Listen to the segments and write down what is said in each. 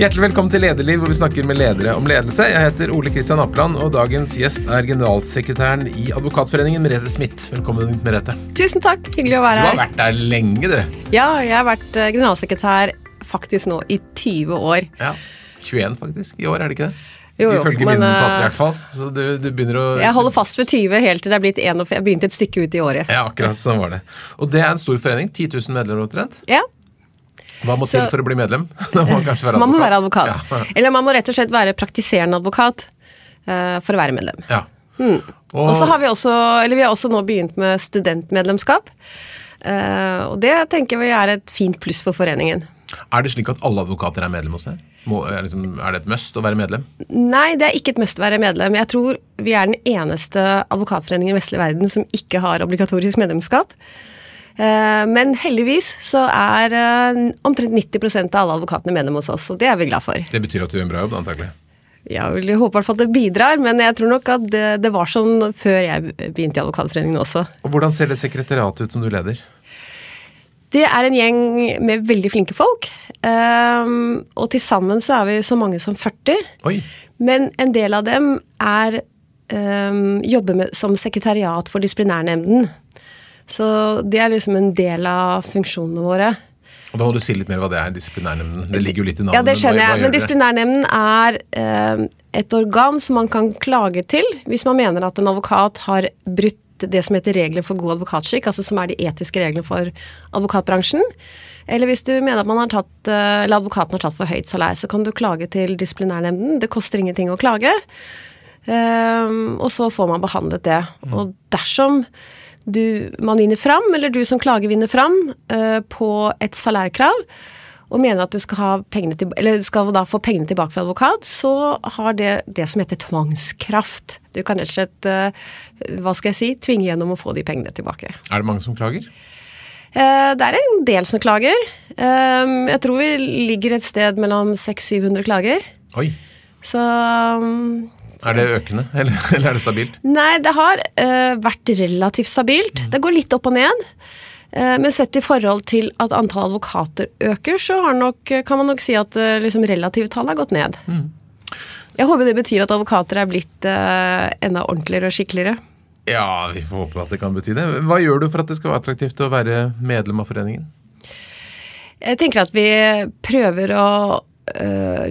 Hjertelig velkommen til Lederliv, hvor vi snakker med ledere om ledelse. Jeg heter Ole Kristian Apland, og dagens gjest er generalsekretæren i Advokatforeningen, Merete Smith. Velkommen, Merete. Tusen takk, hyggelig å være her. Du har vært der lenge, du. Ja, jeg har vært eh, generalsekretær faktisk nå i 20 år. Ja. 21 faktisk, i år, er det ikke det? Jo, jo, Ifølge mine notater i eh, hvert fall. Så du, du begynner å Jeg holder fast ved 20 helt til det er blitt 41. Jeg begynte et stykke ut i året. Ja, akkurat sånn var det. Og det er en stor forening. 10 000 medlemmer omtrent. Ja, Hva må til for å bli medlem? Man Man må være advokat. Ja. Eller man må rett og slett være praktiserende advokat uh, for å være medlem. ja. Mm. Og så har vi også, eller vi har også nå begynt med studentmedlemskap. Uh, og det tenker vi er et fint pluss for foreningen. Er det slik at alle advokater er medlem hos deg? Er, liksom, er det et must å være medlem? Nei, det er ikke et must å være medlem. Jeg tror vi er den eneste advokatforeningen i vestlig verden som ikke har obligatorisk medlemskap. Eh, Men heldigvis så er eh, omtrent 90% av alle advokatene medlem hos oss, og det er vi glad for. Det betyr at du gjør en bra jobb, antakelig. Jeg vil håpe i hvert fall at det bidrar, men jeg tror nok at det, det var sånn før jeg begynte i Advokatforeningen også. Og Hvordan ser det sekretariatet ut som du leder? Det er en gjeng med veldig flinke folk, Um, og til sammen så er vi så mange som 40. Oi, Men en del av dem er um, jobber med, som sekretariat for disiplinærnemnden. Så det er liksom en del av funksjonene våre. og Da må du si litt mer hva det er, disiplinærnemnden. Det ligger jo litt i navnet. Ja, det skjønner jeg. Men disiplinærnemnden er eh, et organ som man kan klage til hvis man mener at en advokat har brutt det som heter regler for god advokatskikk, altså som er de etiske reglene for advokatbransjen. Eller hvis du mener at man har tatt, eller advokaten har tatt for høyt salær, så kan du klage til disiplinærnemnden. Det koster ingenting å klage. Ehm, og så får man behandlet det. Og dersom du, man vinner fram, eller du som klager vinner fram uh, på et salærkrav, og mener at du skal, til, eller skal da få pengene tilbake fra advokat, så har det det som heter tvangskraft. Du kan rett og slett, uh, hva skal jeg si, tvinge gjennom å få de pengene tilbake. Er det mange som klager? Eh, det er en del som klager. Jeg tror vi ligger et sted mellom 600-700 klager. Oi. Så um, Er det økende, eller, eller er det stabilt? Nei, det har uh, vært relativt stabilt. Det går litt opp og ned. Uh, men sett i forhold til at antall advokater øker, så har nok, kan man nok si at uh, liksom relative tall har gått ned. Jeg håper det betyr at advokater er blitt uh, enda ordentligere og skikkeligere. Ja, vi får håpe at det kan bety det. Hva gjør du for at det skal være attraktivt å være medlem av foreningen? Jeg tenker at vi prøver å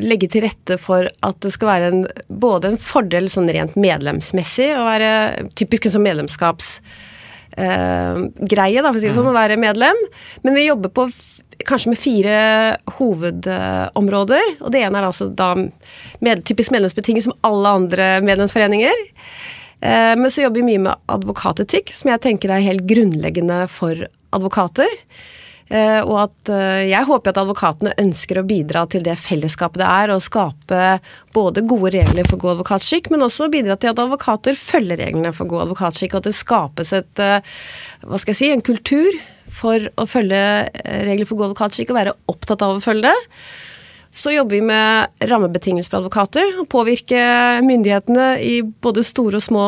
legge til rette for at det skal være en, både en fordel sånn rent medlemsmessig, å være typisk en sånn medlemskapsgreie, da, for å si det sånn, å være medlem. Men vi jobber på kanskje med fire hovedområder. Og det ene er altså da med, typisk medlemsbetinget som alle andre medlemsforeninger. Eh, Men så jobber vi mye med advokatetikk, som jeg tenker er helt grunnleggende for advokater. Eh, Og at eh, jeg håper at advokatene ønsker å bidra til det fellesskapet det er, å skape både gode regler for god advokatskikk, men også bidra til at advokater følger reglene for god advokatskikk, og at det skapes et, eh, hva skal jeg si, en kultur for å følge regler for god advokatskikk og være opptatt av å følge det. Så jobber vi med rammebetingelser for advokater. og Påvirke myndighetene i både store og små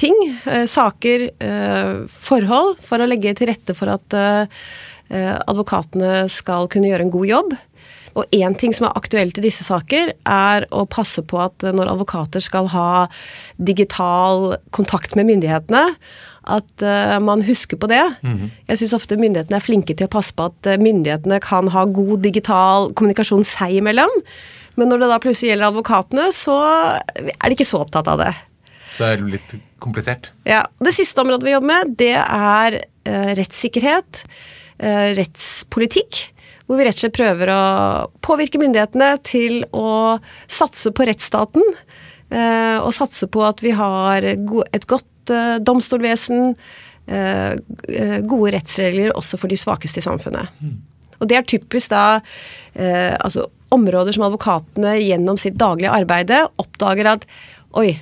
ting. Saker, forhold. For å legge til rette for at advokatene skal kunne gjøre en god jobb. Og én ting som er aktuelt i disse saker, er å passe på at eh, når advokater skal ha digital kontakt med myndighetene, at eh, man husker på det. Jeg syns ofte myndighetene er flinke til å passe på at eh, myndighetene kan ha god digital kommunikasjon seg imellom. Men når det da plutselig gjelder advokatene, så er de ikke så opptatt av det. Så er det litt komplisert. Ja, Det siste området vi jobber med, det er eh, rettssikkerhet, eh, rettspolitikk. Hvor vi rett og slett prøver å påvirke myndighetene til å satse på rettsstaten. eh, og satse på at vi har et godt eh, domstolvesen, eh, eh, gode rettsregler også for de svakeste i samfunnet. Og det er typisk da eh, altså områder som advokatene gjennom sitt daglige arbeide oppdager at oi,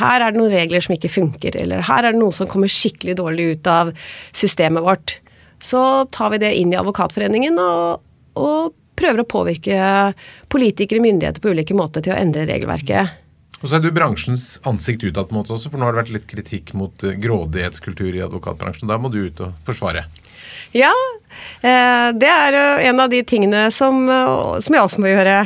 her er det noen regler som ikke funker, eller her er det noen som kommer skikkelig dårlig ut av systemet vårt. Så tar vi det inn i Advokatforeningen og, og prøver å påvirke politikere, og myndigheter på ulike måter til å endre regelverket. Og så er du bransjens ansikt utad, på en måte også, for nå har det vært litt kritikk mot eh, grådighetskultur i advokatbransjen. Da må du ut og forsvare. Ja, Eh, det er eh, en av de tingene som, som jeg også må gjøre.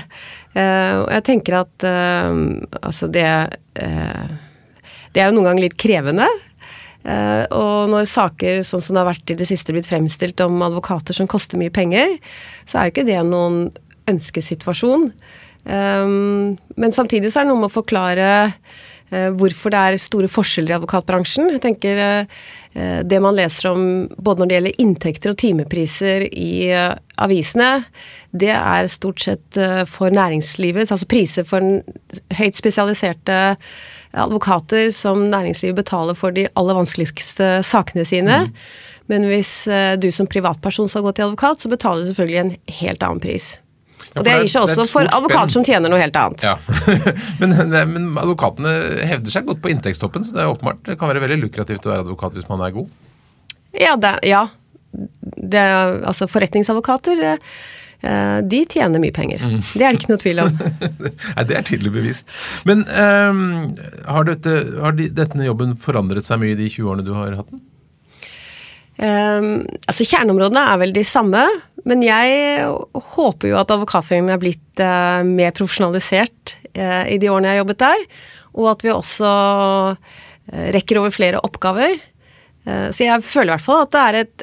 Jeg tenker at altså det Det er jo noen ganger litt krevende. Eh, og når saker sånn som det har vært i det siste blitt fremstilt om advokater som koster mye penger, så er jo ikke det noen ønskesituasjon. Um, men samtidig så er det noe med å forklare hvorfor det er store forskjeller i advokatbransjen. Jeg tenker uh, Det man leser om både når det gjelder inntekter og timepriser i avisene, det er stort sett for næringslivet, altså priser for høyt spesialiserte advokater som næringslivet betaler for de aller vanskeligste sakene sine. Mm. Men hvis du som privatperson skal gå til advokat, så betaler du selvfølgelig en helt annen pris. Ja, og det gir seg også for advokater som tjener noe helt annet. Ja. men, men, advokatene hevder seg godt på inntektstoppen, så det er åpenbart det kan være veldig lukrativt å være advokat hvis man er god. Ja, det, ja. Det, altså forretningsadvokater eh, de tjener mye penger. Mm. Det er det ikke noe tvil om. Nei, Det er tydelig bevisst. Men um, har, dette, har de, denne jobben forandret seg mye de 20 årene du har hatt den? Um, altså Kjerneområdene er vel de samme, men jeg håper jo at Advokatforeningen er blitt uh, mer profesjonalisert uh, i de årene jeg har jobbet der, og at vi også uh, rekker over flere oppgaver. så jeg føler i hvert fall at det er et,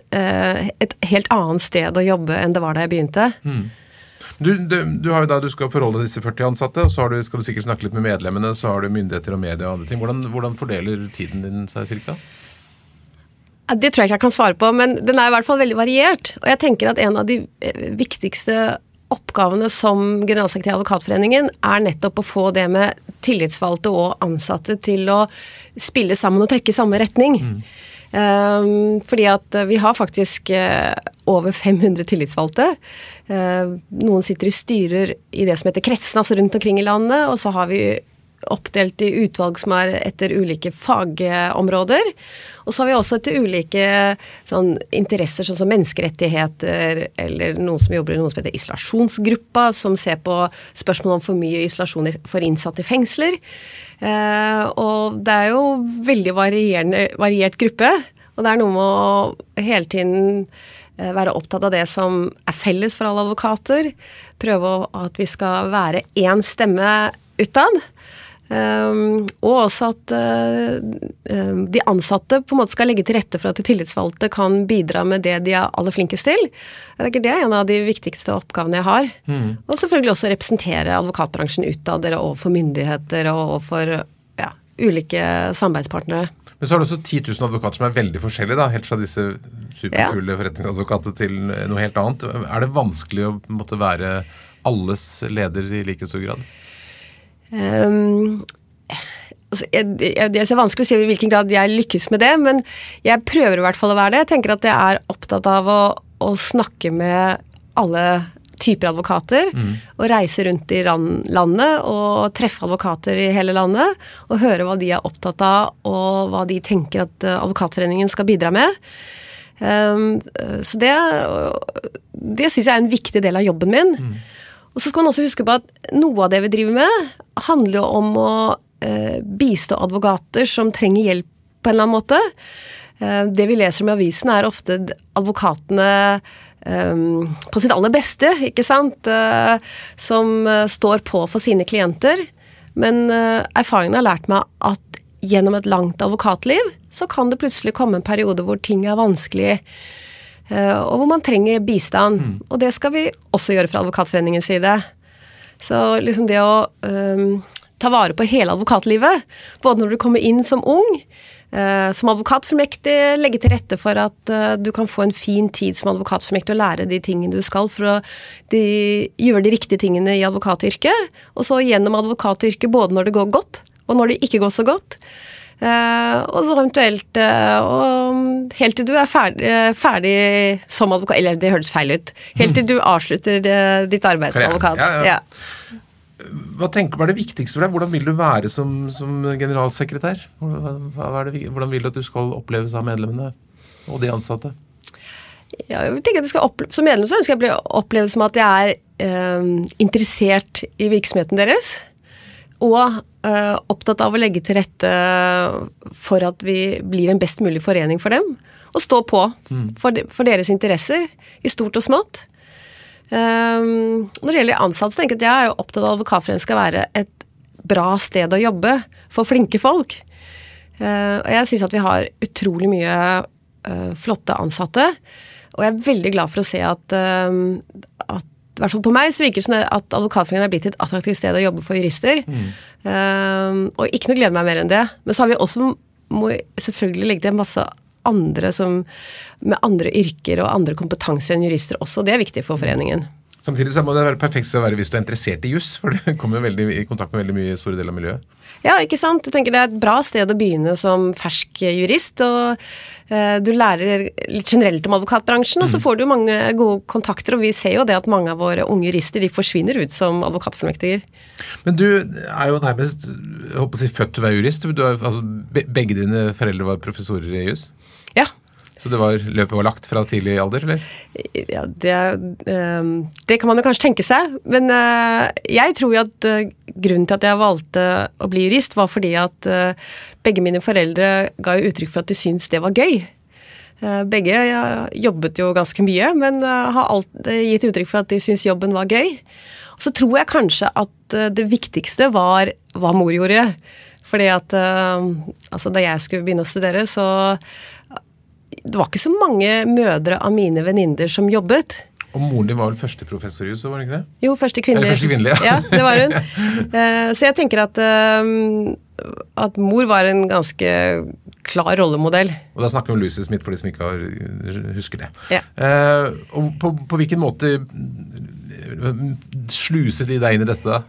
et, helt annet sted å jobbe enn det var da jeg begynte. Mm. Du, du, du, har jo da, du skal forholde disse 40 ansatte, og så du, skal du sikkert snakke litt med medlemmene, så har du myndigheter og media og andre ting. Hvordan, hvordan fordeler tiden din seg cirka? Det tror jeg ikke jeg kan svare på, men den er i hvert fall veldig variert. Og jeg tenker at en av de eh, viktigste oppgavene som generalsekretær i Advokatforeningen er nettopp å få det med tillitsvalgte og ansatte til å spille sammen og trekke i samme retning. Mm. Um, fordi at vi har faktisk uh, over 500 tillitsvalgte. Uh, noen sitter i styrer i det som heter kretsen, altså rundt omkring i landet. Og så har vi oppdelt i utvalg som er etter ulike fagområder. Og så har vi også etter ulike sånn, interesser, sånn som menneskerettigheter, eller noen som jobber i noe som heter isolasjonsgruppa, som ser på spørsmål om for mye isolasjon for innsatte i fengsler. Eh, og det er jo veldig variert gruppe, og det er noe med å hele tiden eh, være opptatt av det som er felles for alle advokater. Prøve at vi skal være én stemme utad. Um, og også at uh, de ansatte på en måte skal legge til rette for at de tillitsvalgte kan bidra med det de er aller flinkest til. Jeg tenker Det er en av de viktigste oppgavene jeg har. Mm. Og selvfølgelig også representere advokatbransjen utad overfor myndigheter og overfor ja, ulike samarbeidspartnere. Men så har du også 10 000 advokater som er veldig forskjellige, da, helt fra disse superkule ja. forretningsadvokatene til noe helt annet. Er det vanskelig å måtte være alles leder i like stor grad? Um, altså, jeg, jeg, det er så vanskelig å si i hvilken grad jeg lykkes med det, men jeg prøver i hvert fall å være det. Jeg tenker at jeg er opptatt av å, å snakke med alle typer advokater. Mm. Og reise rundt i landet og treffe advokater i hele landet. Og høre hva de er opptatt av, og hva de tenker at eh, Advokatforeningen skal bidra med. Um, så det, det syns jeg er en viktig del av jobben min. Mm. Og så skal man også huske på at noe av det vi driver med, handler jo om å eh, bistå advokater som trenger hjelp på en eller annen måte. Eh, det vi leser om i avisen, er ofte advokatene Um, på sitt aller beste, ikke sant, uh, som uh, står på for sine klienter. Men uh, erfaringen har lært meg at gjennom et langt advokatliv så kan det plutselig komme en periode hvor ting er vanskelig Eh, og hvor man trenger bistand. Mm. Og det skal vi også gjøre fra Advokatforeningens side. Så liksom det å um, ta vare på hele advokatlivet, både når du kommer inn som ung, uh, som advokatformektig, legge til rette for at uh, du kan få en fin tid som advokatformektig og lære de tingene du skal for å de, gjøre de riktige tingene i advokatyrket, og så gjennom advokatyrket både når det går godt, og når det ikke går så godt. Uh, og så eventuelt uh, og Helt til du er ferdig, uh, ferdig, som advokat Eller det høres feil ut. Helt til du avslutter det, ditt arbeid som advokat. Ja, ja. Hva tenker du er det viktigste for deg? Hvordan vil du være som, som generalsekretær? Det, hvordan vil du at du skal oppleves av medlemmene og de ansatte? Ja, jeg tenker at skal oppleve, Som medlem så ønsker jeg å bli opplevd som at jeg er interessert i virksomheten deres og uh, opptatt av å legge til rette for at vi blir en best mulig forening for dem. Og stå på mm. for, de, for, deres interesser, i stort og smått. Um, når det gjelder ansatte, så tenker jeg at jeg er jo opptatt av at Advokatforeningen skal være et bra sted å jobbe for flinke folk. Uh, og jeg syns at vi har utrolig mye uh, flotte ansatte. Og jeg er veldig glad for å se at, uh, i hvert fall på meg så virker det som at Advokatforeningen er blitt et attraktivt sted å jobbe for jurister. Mm. Um, og ikke noe gleder meg mer enn det. Men så har vi også må selvfølgelig legge til en masse andre som, med andre yrker og andre kompetanser enn jurister også. Det er viktig for foreningen. Samtidig så må det være perfekt å være hvis du er interessert i juss, for du kommer veldig i kontakt med veldig mye store deler av miljøet. Ja, ikke sant. Jeg tenker Det er et bra sted å begynne som fersk jurist. og eh, Du lærer litt generelt om advokatbransjen, og så mm. får du mange gode kontakter. og Vi ser jo det at mange av våre unge jurister de forsvinner ut som advokatformektiger. Men du er jo nærmest jeg håper å si, født til å være jurist. Du er, altså, begge dine foreldre var professorer i juss? Så det var, løpet var lagt fra tidlig alder, eller? Ja, det, uh, det kan man jo kanskje tenke seg. Men uh, jeg tror jo at uh, grunnen til at jeg valgte å bli jurist, var fordi at begge mine foreldre ga jo uttrykk for at de syntes det var gøy. begge jobbet jo ganske mye, men har alltid gitt uttrykk for at de syntes jobben var gøy. Så tror jeg kanskje at det viktigste var hva mor gjorde. Fordi at altså da jeg skulle begynne å studere, så det var ikke så mange mødre av mine venninner som jobbet. Og moren din var vel første professor i huset, var det ikke det? Jo, første kvinnelige. Eller første kvinnelige, ja. ja. det var hun. Eh, så jeg tenker at, eh, at mor var en ganske klar rollemodell. Og da snakker vi om Lucy Smith for de som ikke har, husker det. Ja. Eh, og på, på, hvilken måte sluset de deg inn i dette? da?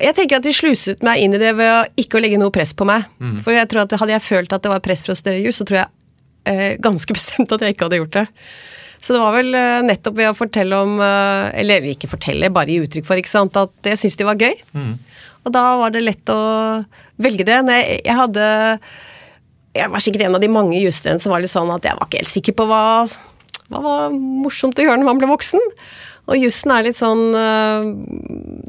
Jeg tenker at De sluset meg inn i det ved å ikke å legge noe press på meg. Mm. For jeg tror at Hadde jeg følt at det var press fra større jus, så tror jeg ganske bestemt at jeg ikke hadde gjort det. Så det var vel eh, nettopp ved å fortelle om eh, Eller ikke fortelle, bare gi uttrykk for, ikke sant, at jeg syntes de var gøy. Mm. Og da var det lett å velge det. Når jeg, jeg hadde Jeg var sikkert en av de mange jusstudentene som var litt sånn at jeg var ikke helt sikker på hva, hva var morsomt å gjøre når man ble voksen. Og jussen er litt sånn eh,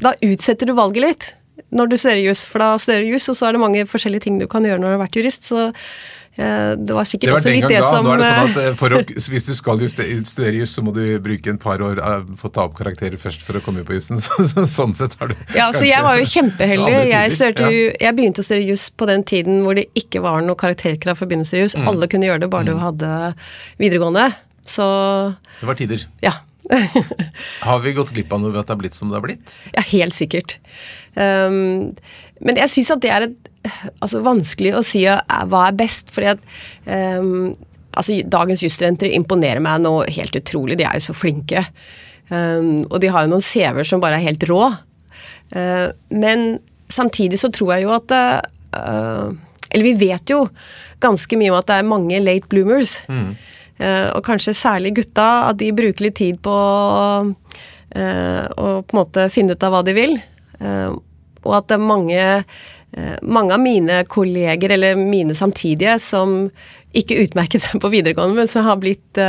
Da utsetter du valget litt når du studerer juss, for da studerer du juss, og så er det mange forskjellige ting du kan gjøre når du har vært jurist. så Eh, det var sikkert det var også litt det da. som Nå er det sånn at eh, å, Hvis du skal studere juss, så må du bruke en par år på å ta opp karakterer først for å komme på jussen. Så, så, sånn sett har du Ja, så jeg var jo kjempeheldig. Jeg, størte, ja. jeg, begynte å studere juss på den tiden hvor det ikke var noe karakterkrav for å begynne å studere juss. Mm. Alle kunne gjøre det bare mm. du hadde videregående. Så Det var tider. Ja. Har vi gått glipp av noe ved at det har blitt som det har blitt? Ja, helt sikkert. Um, men jeg syns at det er et altså, vanskelig å si hva er best, fordi at um, altså, Dagens jusstudenter imponerer meg noe helt utrolig. De er jo så flinke. Um, og de har jo noen CV-er som bare er helt rå. Uh, men samtidig så tror jeg jo at uh, Eller vi vet jo ganske mye om at det er mange late bloomers. Mm. Uh, og kanskje særlig gutta, at de bruker litt tid på å på en måte finne ut av hva de vil. og at det er mange Eh, mange av mine kolleger, eller mine samtidige, som ikke utmerket seg på videregående, men som har, blitt,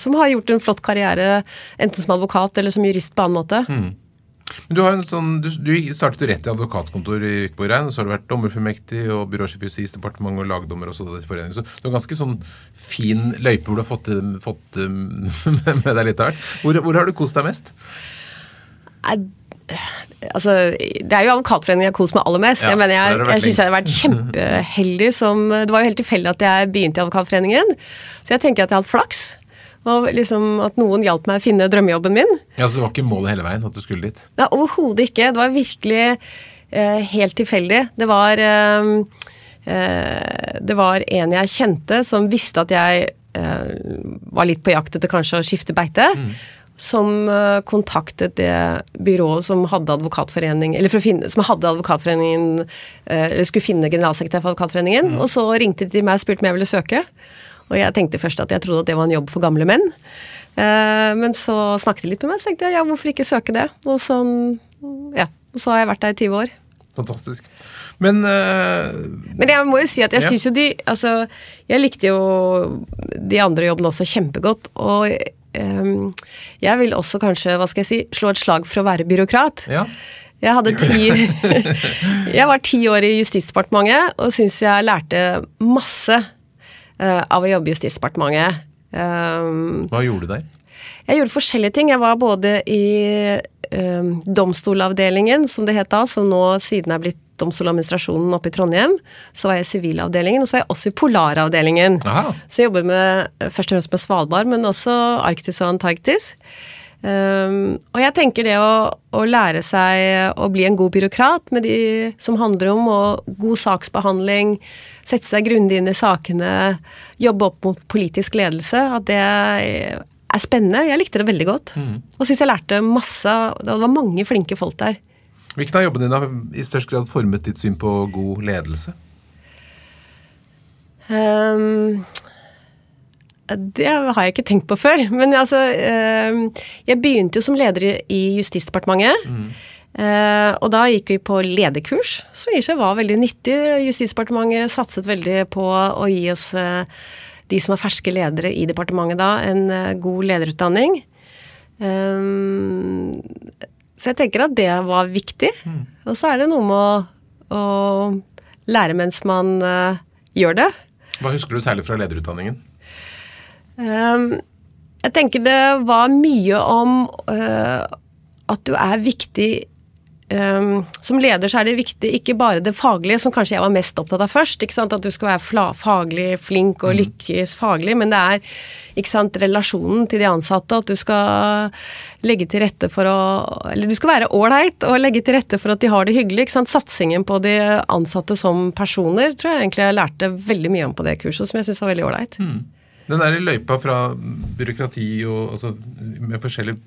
som har gjort en flott karriere enten som advokat eller som jurist på annen måte. Mm. Men du, har en sånn, du, du startet rett i advokatkontor i Ykborgrein, og så har du vært dommerfullmektig og byråsjef i Justisdepartementet og lagdommer også i foreningen. Så du har ganske sånn fin løype hvor du har fått, fått med deg litt av hvert. Hvor, hvor har du kost deg mest? altså, Det er jo Advokatforeningen jeg har kost meg aller mest. Ja, jeg mener, jeg, jeg syns jeg har vært kjempeheldig som Det var jo helt tilfeldig at jeg begynte i Advokatforeningen, så jeg tenker at jeg har hatt flaks. Og liksom At noen hjalp meg å finne drømmejobben min. Ja, Så det var ikke målet hele veien at du skulle dit? Nei, Overhodet ikke. Det var virkelig eh, helt tilfeldig. Det var eh, eh, Det var en jeg kjente som visste at jeg eh, var litt på jakt etter kanskje å skifte beite. Mm som eh, kontaktet det byrået som hadde advokatforening, eller finne, som hadde advokatforeningen eh, Eller skulle finne generalsekretær for Advokatforeningen. Mm. Og så ringte de meg og spurte om jeg ville søke. Og jeg tenkte først at jeg trodde at det var en jobb for gamle menn. Eh, men så snakket de litt med meg, så tenkte jeg ja, hvorfor ikke søke det? Og så, ja, og så har jeg vært der i 20 år. Fantastisk. Men uh, Men jeg må jo si at jeg ja. syns jo de Altså, jeg likte jo de andre jobbene også kjempegodt. Og um, jeg vil også kanskje hva skal jeg si, slå et slag for å være byråkrat. Ja. Jeg, hadde ti, jeg var ti år i Justisdepartementet og syns jeg lærte masse av å jobbe i Justisdepartementet. Um, Hva gjorde du der? Jeg gjorde forskjellige ting. Jeg var både i um, domstolavdelingen, som det het da, som nå siden er blitt Domstoladministrasjonen oppe i Trondheim. Så var jeg i sivilavdelingen, og så var jeg også i polaravdelingen. Aha. Så jeg jobber med, først og fremst med Svalbard, men også Arktis og Antarktis. Um, og jeg tenker det å, å, lære seg å bli en god byråkrat med de som handler om og god saksbehandling, sette seg grundig inn i sakene, jobbe opp mot politisk ledelse, at det er spennende. Jeg likte det veldig godt. Mm. Og syns jeg lærte masse. Det var mange flinke folk der. Hvilken av jobbene dine har i størst grad formet ditt syn på god ledelse? Um, det har jeg ikke tenkt på før. Men altså uh, Jeg begynte jo som leder i Justisdepartementet. Mm. Uh, og da gikk vi på lederkurs, som i seg var veldig nyttig. Justisdepartementet satset veldig på å gi oss, uh, de som var ferske ledere i departementet da, en god lederutdanning. Um, så jeg tenker at det var viktig. Mm. Og så er det noe med å, å lære mens man uh, gjør det. Hva husker du særlig fra lederutdanningen? Um, jeg tenker det var mye om uh, at du er viktig Um, som leder så er det viktig ikke bare det faglige, som kanskje jeg var mest opptatt av først. ikke sant, At du skal være faglig flink og mm. lykkes faglig, men det er ikke sant, relasjonen til de ansatte. At du skal legge til rette for å Eller du skal være ålreit og legge til rette for at de har det hyggelig. ikke sant, Satsingen på de ansatte som personer tror jeg egentlig jeg lærte veldig mye om på det kurset, som jeg syns var veldig ålreit. Mm. Den der løypa fra byråkrati og altså, med forskjellig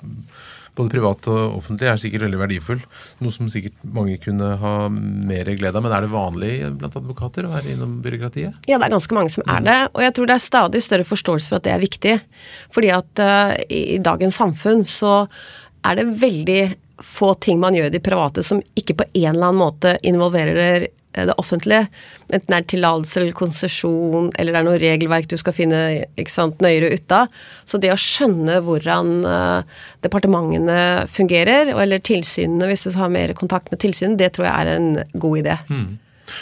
både privat og offentlig, er sikkert veldig verdifull. Noe som sikkert mange kunne ha mer glede av. Men er det vanlig blant advokater å være innom byråkratiet? Ja, det er ganske mange som er det. Og jeg tror det er stadig større forståelse for at det er viktig. Fordi at uh, i dagens samfunn så er det veldig få ting man gjør i det private som ikke på en eller annen måte involverer Eh, det offentlige. Enten det er tillatelse eller konsesjon, eller det er noe regelverk du skal finne sant, nøyere ut av. Så det å skjønne hvordan uh, departementene fungerer, eller tilsynene, hvis du har mer kontakt med tilsynet, det tror jeg er en god idé. Mm.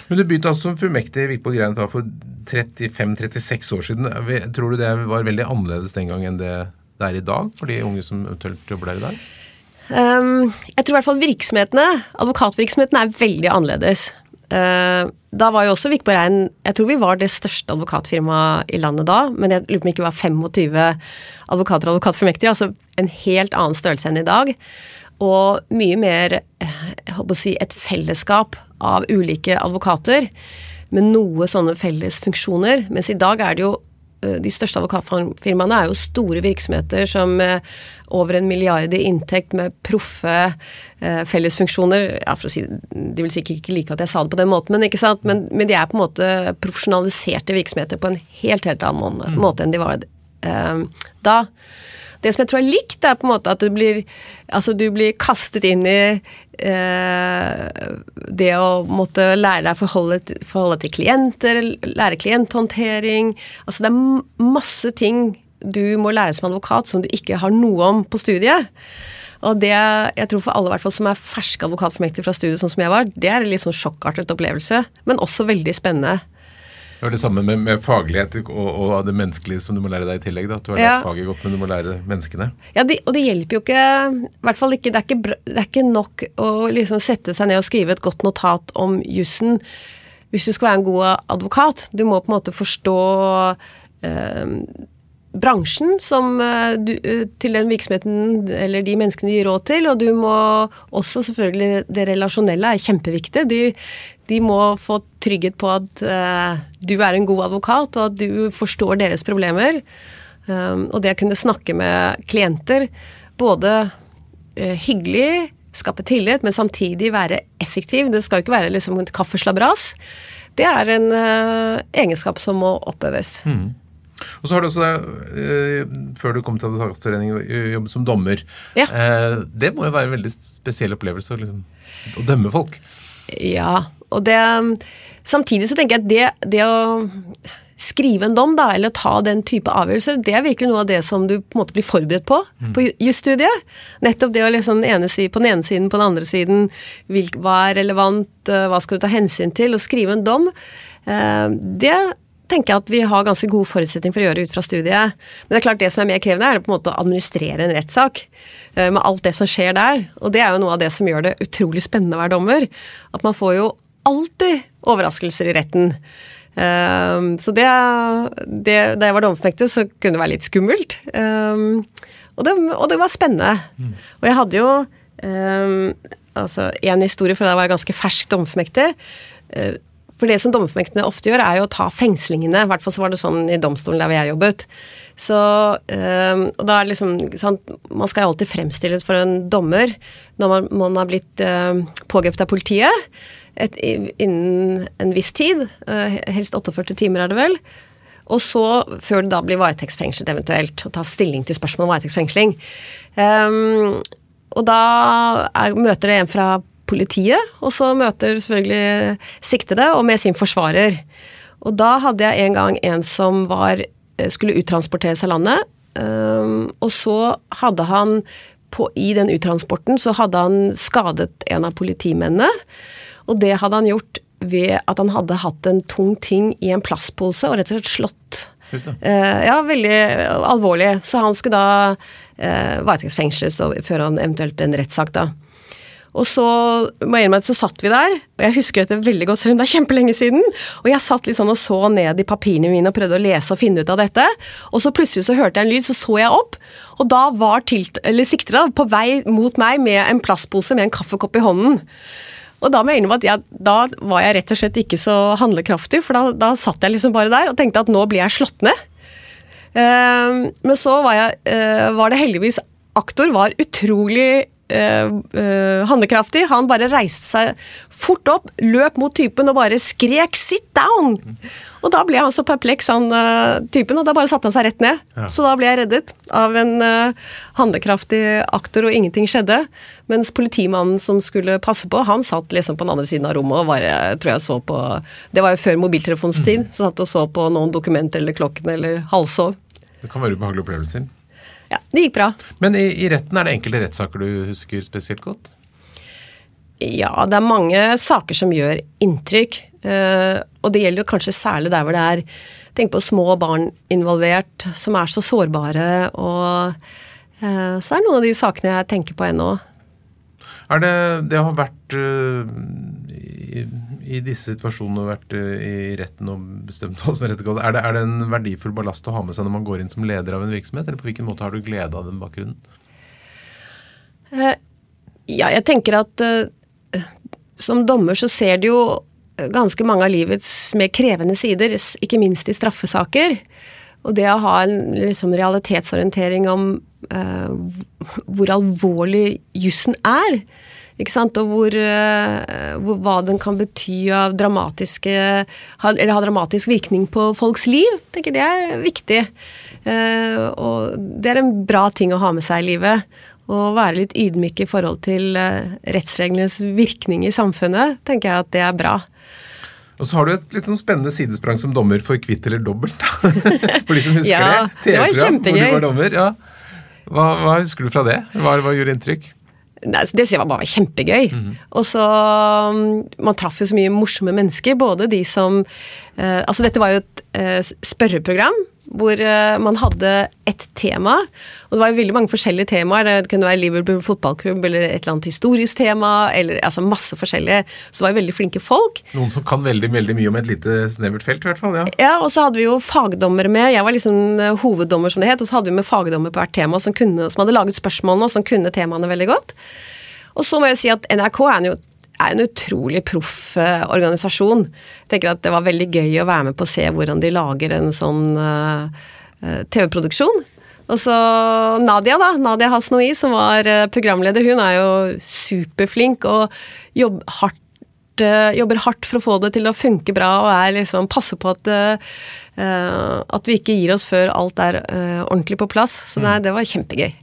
Men du begynte altså som fullmektig Vikborg Grein for 35-36 år siden. Tror du det var veldig annerledes den gang enn det det er i dag, for de unge som eventuelt jobber der i dag? Um, jeg tror i hvert fall virksomhetene, advokatvirksomhetene er veldig annerledes. Eh, da var jo også Vikborg Rein Jeg tror vi var det største advokatfirmaet i landet da, men jeg lurer på om det ikke var 25 advokater og advokatformektige. Altså en helt annen størrelse enn i dag. Og mye mer eh, jeg håper å si, et fellesskap av ulike advokater med noe sånne felles funksjoner. Mens i dag er det jo Eh, de største advokatfirmaene er jo store virksomheter som med over en milliard i inntekt med proffe eh, fellesfunksjoner. Ja, for å si, De vil sikkert ikke like at jeg sa det på den måten, men, ikke sant? men, men de er på en måte profesjonaliserte virksomheter på en helt, helt annen mm. måte enn de var eh, da. Det som jeg tror er likt, er på en måte at du blir, altså du blir kastet inn i eh, det å måtte lære deg å forholde, forholde til klienter, lære klienthåndtering. Altså det er masse ting du må lære som advokat som du ikke har noe om på studiet. Og det jeg tror for alle fall som er ferske advokatformektige fra studiet, sånn som jeg var, det er en litt sånn sjokkartet opplevelse, men også veldig spennende. Det var det samme med, med faglighet og, og, det menneskelige som du må lære deg i tillegg. da. Du har lært faget godt, men du må lære menneskene. Ja, de, og det hjelper jo ikke i hvert fall ikke, det, er ikke det er ikke nok å liksom sette seg ned og skrive et godt notat om jussen hvis du skal være en god advokat. Du må på en måte forstå eh, bransjen som eh, du, eh, til den virksomheten eller de menneskene du gir råd til, og du må også selvfølgelig Det relasjonelle er kjempeviktig. De, de må få trygghet på at uh, du er en god advokat, og at du forstår deres problemer. Um, og det å kunne snakke med klienter, både uh, hyggelig, skape tillit, men samtidig være effektiv. Det skal jo ikke være liksom et kaffeslabras. Det er en uh, egenskap som må oppøves. Mm. Og så har du også, uh, før du kom til Advokatforeningen, jobbet som dommer. Ja. Uh, det må jo være en veldig spesiell opplevelse liksom, å dømme folk? Ja, og det Samtidig så tenker jeg at det, det å skrive en dom, da, eller ta den type avgjørelser, det er virkelig noe av det som du på en måte blir forberedt på mm. på jusstudiet. Nettopp det å liksom ene side, på den ene siden, på den andre siden, hva er relevant, eh, hva skal du ta hensyn til, å skrive en dom. Det tenker jeg at vi har ganske gode forutsetninger for å gjøre ut fra studiet. Men det er klart det som er mer krevende, er på en måte å administrere en rettssak. Eh, med alt det som skjer der. Og det er jo noe av det som gjør det utrolig spennende å være dommer. At man får jo alltid overraskelser i retten. Um, så det, det, Da jeg var dommerfullmektig, så kunne det være litt skummelt. Um, og, det, og, det, var spennende. Mm. Og jeg hadde jo um, altså en historie, for da var jeg ganske fersk dommerfullmektig. Uh, for det som dommerfullmektene ofte gjør, er jo å ta fengslingene. I hvert fall så var det sånn i domstolen der hvor jeg jobbet. Så, og da er liksom sant, Man skal jo alltid fremstilles for en dommer når man, man har blitt øh, pågrepet av politiet et, innen en viss tid. Øh, helst 48 timer, er det vel. Og så, før det da blir varetektsfengslet eventuelt, og ta stilling til spørsmål om varetektsfengsling. Um, og da er, møter det en fra politiet, og så møter selvfølgelig siktede, og med sin forsvarer. Og da hadde jeg en gang en som var, eh, skulle uttransporteres av landet. Um, og så hadde han på, I den uttransporten så hadde han skadet en av politimennene. Og det hadde han gjort ved at han hadde hatt en tung ting i en plastpose og rett og slett slått. Uh, ja, veldig alvorlig. Så han skulle da uh, varetektsfengsles før han eventuelt en rettssak, da. Og så må jeg innrømme så satt vi der, og jeg husker dette veldig godt, selv om det er kjempelenge siden. Og jeg satt litt sånn og så ned i papirene mine og prøvde å lese og finne ut av dette. Og så plutselig så hørte jeg en lyd, så så jeg opp, og da var tilt, siktera på vei mot meg med en plastpose med en kaffekopp i hånden. Og da må jeg innrømme at jeg, da var jeg rett og slett ikke så handlekraftig, for da, da, satt jeg liksom bare der og tenkte at nå blir jeg slått ned. Uh, men så var, jeg, uh, var det heldigvis Aktor var utrolig uh, handlekraftig. Han bare reiste seg fort opp, løp mot typen og bare skrek 'sit down'! Og da ble han så perpleks, han uh, typen, og da bare satte han seg rett ned. Ja. Så da ble jeg reddet av en uh, handlekraftig aktor, og ingenting skjedde. Mens politimannen som skulle passe på, han satt liksom på den andre siden av rommet og bare, tror jeg så på Det var jo før mobiltelefonens tid, mm. så satt og så på noen dokumenter eller klokken eller halvsov. Det kan være ubehagelige opplevelser. Ja, det gikk bra. Men i, i retten, er det enkelte rettssaker du husker spesielt godt? Ja, det er mange saker som gjør inntrykk. Uh, og det gjelder jo kanskje særlig der hvor det er Tenk på små barn involvert, som er så sårbare. Og uh, så er det noen av de sakene jeg tenker på ennå. Er det Det har vært uh, i, disse situasjonene vært i retten og bestemt som er rettegående. Er, er det en verdifull ballast å ha med seg når man går inn som leder av en virksomhet, eller på hvilken måte har du glede av den bakgrunnen? ja, jeg tenker at som dommer så ser du jo ganske mange av livets mer krevende sider, ikke minst i straffesaker. Og det å ha en liksom, realitetsorientering om uh, hvor alvorlig jussen er, ikke sant? og hvor, uh, hvor, hva den kan bety av dramatiske Eller ha dramatisk virkning på folks liv, tenker det er viktig. Uh, og det er en bra ting å ha med seg i livet. Å være litt ydmyk i forhold til uh, rettsreglenes virkning i samfunnet, tenker jeg at det er bra. Og så har du et litt sånn spennende sidesprang som dommer for Kvitt eller dobbelt. for de som husker ja, det. TV-program hvor du var dommer. Ja. Hva, hva, husker du fra det? Hva, hva gjorde inntrykk? Nei, det synes jeg var bare kjempegøy. Mm. Og så um, Man traff jo så mye morsomme mennesker. Både de som eh, Altså, dette var jo et eh, spørreprogram hvor uh, man hadde ett tema. Og det var veldig mange forskjellige temaer. Det kunne være Liverpool fotballklubb eller et eller annet historisk tema. eller altså Masse forskjellige. Så det var veldig flinke folk. Noen som kan veldig veldig mye om et lite snevert felt, i hvert fall. Ja, ja og så hadde vi jo fagdommere med. Jeg var liksom eh, hoveddommer, som det het. Og så hadde vi med fagdommer på hvert tema som, kunne, som hadde laget spørsmålene, og som kunne temaene veldig godt. Og så må jeg si at NRK er jo er en utrolig proff eh, organisasjon. Jeg tenker at Det var veldig gøy å være med på å se hvordan de lager en sånn uh, TV-produksjon. Og så Nadia, da. Nadia Hasnoi, som var programleder, hun er jo superflink og jobb hardt, jobber hardt for å få det til å funke bra og er liksom, passer på at, uh, at vi ikke gir oss før alt er uh, ordentlig på plass. Så nei, mm. det var kjempegøy.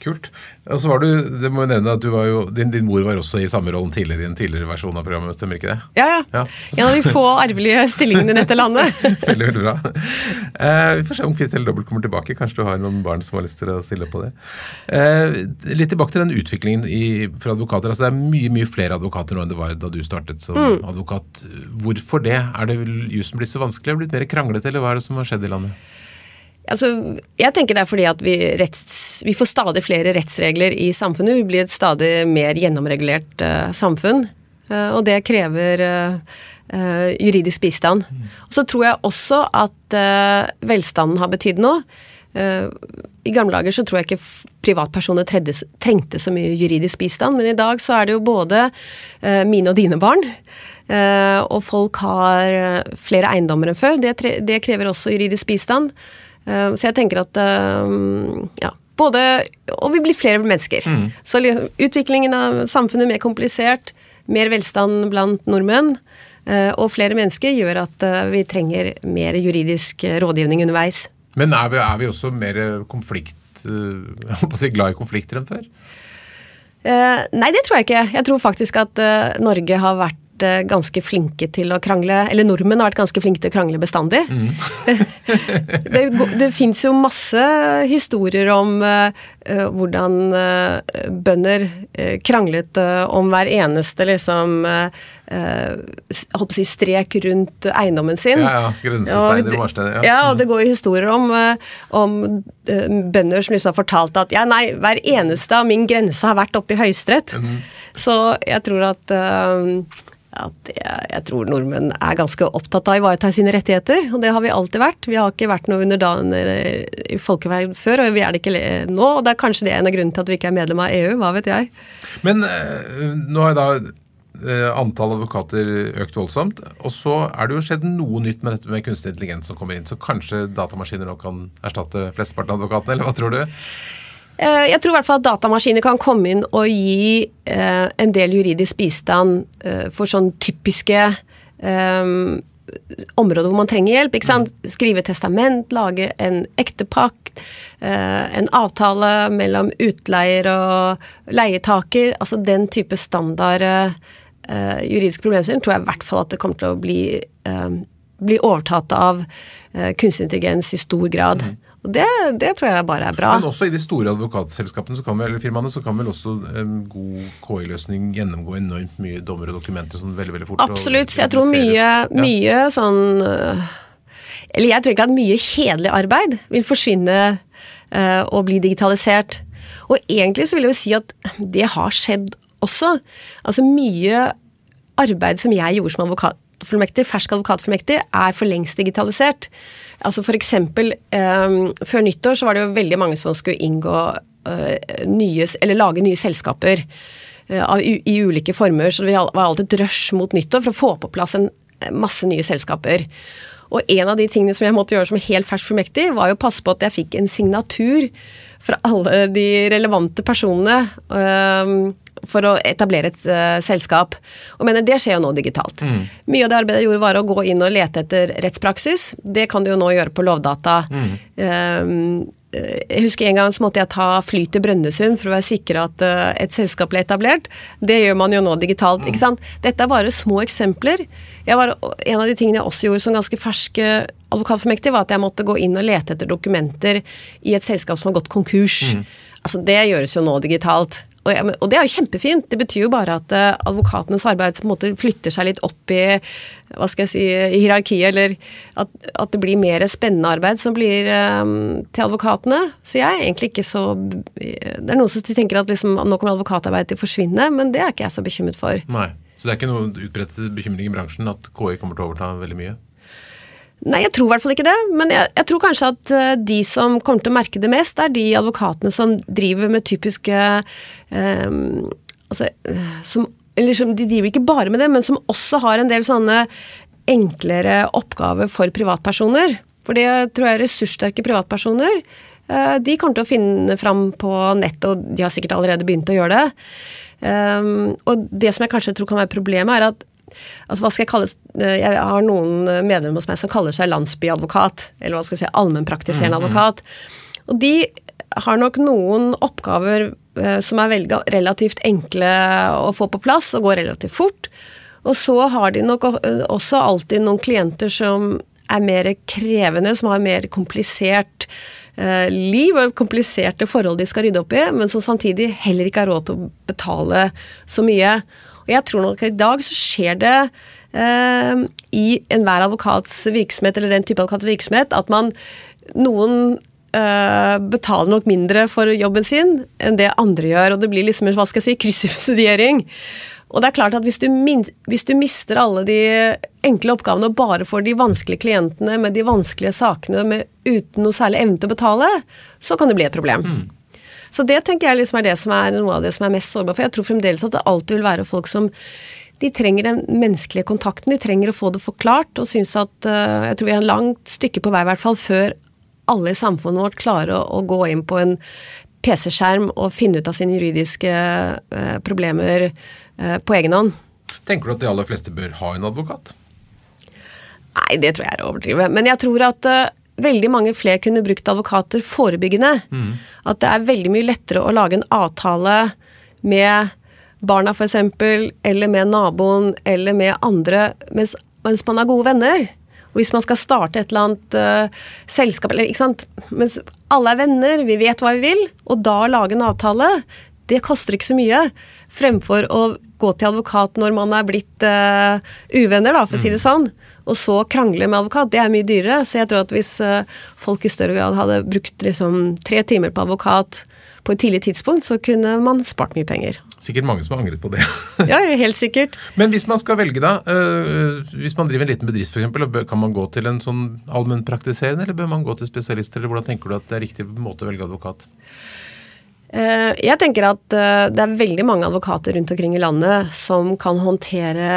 Kult. Og så var du, det må jo nevne at du var jo, din, din mor var også i samme rollen tidligere i en tidligere versjon av programmet, stemmer ikke det? Ja, ja. Ja. En av de få arvelige stillingene i dette landet. veldig, veldig bra. Eh, vi får se om Kvitt eller dobbelt kommer tilbake. Kanskje du har noen barn som har lyst til å stille på det. Eh, litt tilbake til den utviklingen i, for advokater. Altså, det er mye mye flere advokater nå enn det var da du startet som Mm. advokat. Hvorfor det? Er det jussen blitt så vanskelig? Er det blitt mer kranglete, eller hva er det som har skjedd i landet? Altså, jeg tenker det er fordi at vi, retts, vi får stadig flere rettsregler i samfunnet. Vi blir et stadig mer gjennomregulert uh, samfunn. Uh, og det krever uh, juridisk bistand. Og så tror jeg også at velstanden har betydd noe. I gamle dager så tror jeg ikke privatpersoner tredde, trengte så mye juridisk bistand, men i dag så er det jo både mine og dine barn. og folk har flere eiendommer enn før. Det, det krever også juridisk bistand. Eh, Så jeg tenker at eh, ja, både Og vi blir flere mennesker. Så utviklingen av samfunnet er mer komplisert, mer velstand blant nordmenn, eh, og flere mennesker gjør at vi trenger mer juridisk rådgivning underveis. Men er vi, er vi også mer konflikt si glad i konflikter enn før? Eh, nei, det tror jeg ikke. Jeg tror faktisk at eh, Norge har vært eh, ganske flinke til å krangle Eller nordmenn har vært ganske flinke til å krangle bestandig. det gå- det fins jo masse historier om eh, hvordan uh, bønder kranglet uh, om hver eneste liksom eh, eh, si strek rundt eiendommen sin. Ja, ja. Grensesteiner og marsteiner. Ja, og det går jo historier om, eh, om eh, bønder som liksom har fortalt at ja, nei, hver eneste av min grense har vært oppe i Høyesterett. Så jeg tror at, eh, at jeg, jeg tror nordmenn er ganske opptatt av å ivareta sine rettigheter, og det har vi alltid vært. Vi har ikke vært noe underdaner i folkeverd før, og vi er det ikke nå. Og det er kanskje det en av grunnene til at vi ikke er medlem av EU, hva vet jeg. Men eh, nå har jeg da eh, antall advokater økt voldsomt, og så er det jo skjedd noe nytt med dette med kunstig intelligens som kommer inn, så kanskje datamaskiner nå kan erstatte flesteparten av advokatene, eller hva tror du? Eh, Jeg tror i hvert fall at datamaskiner kan komme inn og gi eh, en del juridisk bistand eh, for sånn typiske eh, områder hvor man trenger hjelp. ikke sant? Skrive testament, lage en ektepakt, eh, en avtale mellom utleier og leietaker. Altså den type standard eh, juridisk problemstilling, tror jeg i hvert fall at det kommer til å bli, uh, bli overtatt av uh, kunstig intelligens i stor grad. Og det, det tror jeg bare er bra. Men også i de store advokatselskapene så kan vel, eller firmaene så kan vel også en god KI-løsning gjennomgå enormt mye dommer og dokumenter sånn veldig veldig fort? Absolutt. Og, jeg tror mye, mye sånn Eller jeg tror ikke at mye kjedelig arbeid vil forsvinne og bli digitalisert. Og egentlig så vil jeg jo si at det har skjedd også. Altså mye arbeid som jeg gjorde som advokatfullmektig, fersk advokatfullmektig, er for lengst digitalisert. Altså for eksempel, eh, før nyttår så var det jo veldig mange som skulle inngå eh, nye, eller lage nye selskaper av, i ulike former, så det var alltid et rush mot nyttår for å få på plass en eh, masse nye selskaper. Og en av de tingene som jeg måtte gjøre som helt fersk fullmektig, var jo å passe på at jeg fikk en signatur fra alle de relevante personene for å etablere et uh, selskap. Og mener det skjer jo nå digitalt. Mye av det arbeidet jeg gjorde, var å gå inn og lete etter rettspraksis. Det kan du jo nå gjøre på Lovdata. Mm. øh, jeg husker En gang så måtte jeg ta fly til Brønnøysund for å være sikker at øh, et selskap ble etablert. Det gjør man jo nå digitalt. ikke sant? Dette er bare små eksempler. Var, en av de tingene jeg også gjorde som ganske fersk advokatformektig, advokatfullmektig, var at jeg måtte gå inn og lete etter dokumenter i et selskap som har gått konkurs. Altså Det gjøres jo nå digitalt. Og, jeg, og det er jo kjempefint. Det betyr jo bare at uh, advokatenes arbeid på en måte flytter seg litt opp i hva skal jeg si, i hierarkiet, eller at, at det blir mer spennende arbeid som blir um, til advokatene. Så jeg er egentlig ikke så Det er noen som tenker at liksom, nå kommer advokatarbeidet til å forsvinne, men det er ikke jeg så bekymret for. Nei. Så det er ikke noen utbredt bekymring i bransjen at KI kommer til å overta veldig mye? Nei, jeg tror i hvert fall ikke det. Men jeg, jeg tror kanskje at eh, de som kommer til å merke det mest, er de advokatene som driver med typiske eh, Altså eh, som Eller som, de driver ikke bare med det, men som også har en del sånne enklere oppgaver for privatpersoner. For det tror jeg er ressurssterke privatpersoner eh, de kommer til å finne fram på nett, og de har sikkert allerede begynt å gjøre det. Um, og det som jeg kanskje tror kan være problemet, er at Altså, hva skal Jeg kalle Jeg har noen medlemmer hos meg som kaller seg landsbyadvokat. Eller hva skal jeg si, allmennpraktiserende advokat. Og de har nok noen oppgaver eh, som er veldig, relativt enkle å få på plass og går relativt fort. Og så har de nok også alltid noen klienter som er mer krevende, som har mer komplisert eh, liv og kompliserte forhold de skal rydde opp i, men som samtidig heller ikke har råd til å betale så mye. Og jeg tror nok i dag så skjer det eh, i enhver advokats virksomhet, eller den type advokats virksomhet, at man noen eh, betaler nok mindre for jobben sin enn det andre gjør. Og det blir liksom en hva skal jeg si, kryssubsidiering. Og det er klart at hvis du, hvis du, mister alle de enkle oppgavene og bare får de vanskelige klientene med de vanskelige sakene med, uten noe særlig evne til å betale, så kan det bli et problem. Mm. Så det tenker jeg liksom er det som er noe av det som er mest sårbart. For jeg tror fremdeles at det alltid vil være folk som de trenger den menneskelige kontakten, de trenger å få det forklart, og syns at uh, Jeg tror vi er en langt stykke på vei, i hvert fall, før alle i samfunnet vårt klarer å, å gå inn på en PC-skjerm og finne ut av sine juridiske uh, problemer uh, på egen hånd. Tenker du at de aller fleste bør ha en advokat? Nei, det tror jeg er å overdrive. Men jeg tror at uh, veldig mange flere kunne brukt advokater forebyggende. Mm. At det er veldig mye lettere å lage en avtale med barna f.eks., eller med naboen, eller med andre, mens, mens man er gode venner. Og hvis man skal starte et eller annet uh, selskap eller, ikke sant? Mens alle er venner, vi vet hva vi vil, og da lage en avtale, det koster ikke så mye. Fremfor å gå til advokat når man er blitt uh, uvenner, da, for å si det mm. sånn. Og så krangle med advokat. Det er mye dyrere. Så jeg tror at hvis uh, folk i større grad hadde brukt liksom tre timer på advokat på et tidlig tidspunkt, så kunne man spart mye penger. Sikkert mange som har angret på det. ja, helt sikkert. Men hvis man skal velge, da. Øh, hvis man driver en liten bedrift f.eks., kan man gå til en sånn allmennpraktiserende, eller bør man gå til spesialister, eller hvordan tenker du at det er riktig måte å velge advokat? Uh, jeg tenker at det er veldig mange advokater rundt omkring i landet som kan håndtere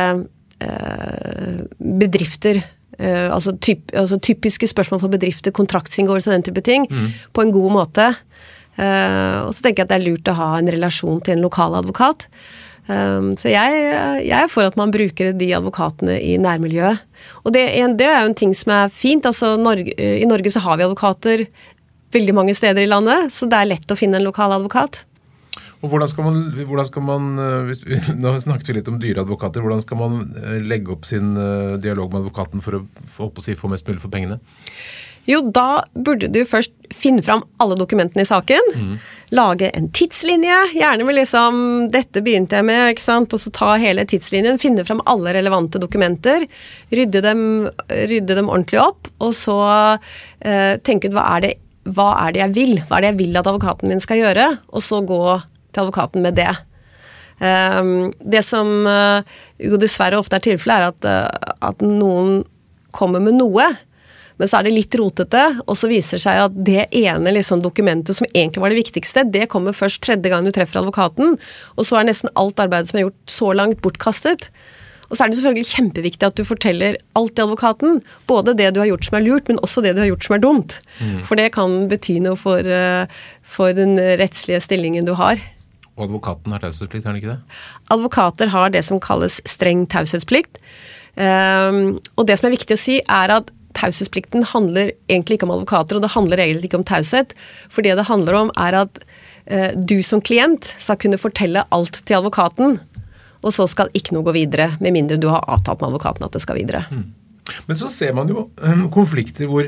bedrifter. Altså, typ, altså, typiske spørsmål for bedrifter, kontraktsinngåelse og den type ting, mm. på en god måte. Uh, og så tenker jeg at det er lurt å ha en relasjon til en lokal advokat. Um, så jeg, jeg, er for at man bruker de advokatene i nærmiljøet. Og det, det er jo en ting som er fint. altså Norge, I Norge så har vi advokater veldig mange steder i landet, så det er lett å finne en lokal advokat. Og hvordan skal man, hvordan skal man hvis, Nå snakket vi litt om dyre advokater. Hvordan skal man legge opp sin dialog med advokaten for å, for å si, få mest mulig for pengene? Jo, da burde du først finne fram alle dokumentene i saken. Mm. Lage en tidslinje, gjerne med liksom 'dette begynte jeg med', ikke sant, og så ta hele tidslinjen. Finne fram alle relevante dokumenter. Rydde dem, rydde dem ordentlig opp, og så eh, tenke ut hva er, det, hva er det jeg vil? Hva er det jeg vil at advokaten min skal gjøre? Og så gå til advokaten med det. Um, det som uh, jo dessverre ofte er tilfellet, er at, uh, at noen kommer med noe men så er det litt rotete, og så viser det seg at det ene liksom, dokumentet som egentlig var det viktigste, det kommer først tredje gang du treffer advokaten, og så er nesten alt arbeidet som er gjort så langt, bortkastet. Og så er det selvfølgelig kjempeviktig at du forteller alt til advokaten. Både det du har gjort som er lurt, men også det du har gjort som er dumt. Mm. For det kan bety noe for, eh, for den rettslige stillingen du har. Og advokaten har taushetsplikt, har han ikke det? Advokater har det som kalles streng taushetsplikt. Um, og det som er viktig å si, er at taushetsplikten handler egentlig ikke om advokater, og det handler egentlig ikke om taushet. For det det handler om, er at uh, du som klient skal kunne fortelle alt til advokaten, og så skal ikke noe gå videre, med mindre du har avtalt med advokaten at det skal videre. Mm. Men så ser man jo um, konflikter hvor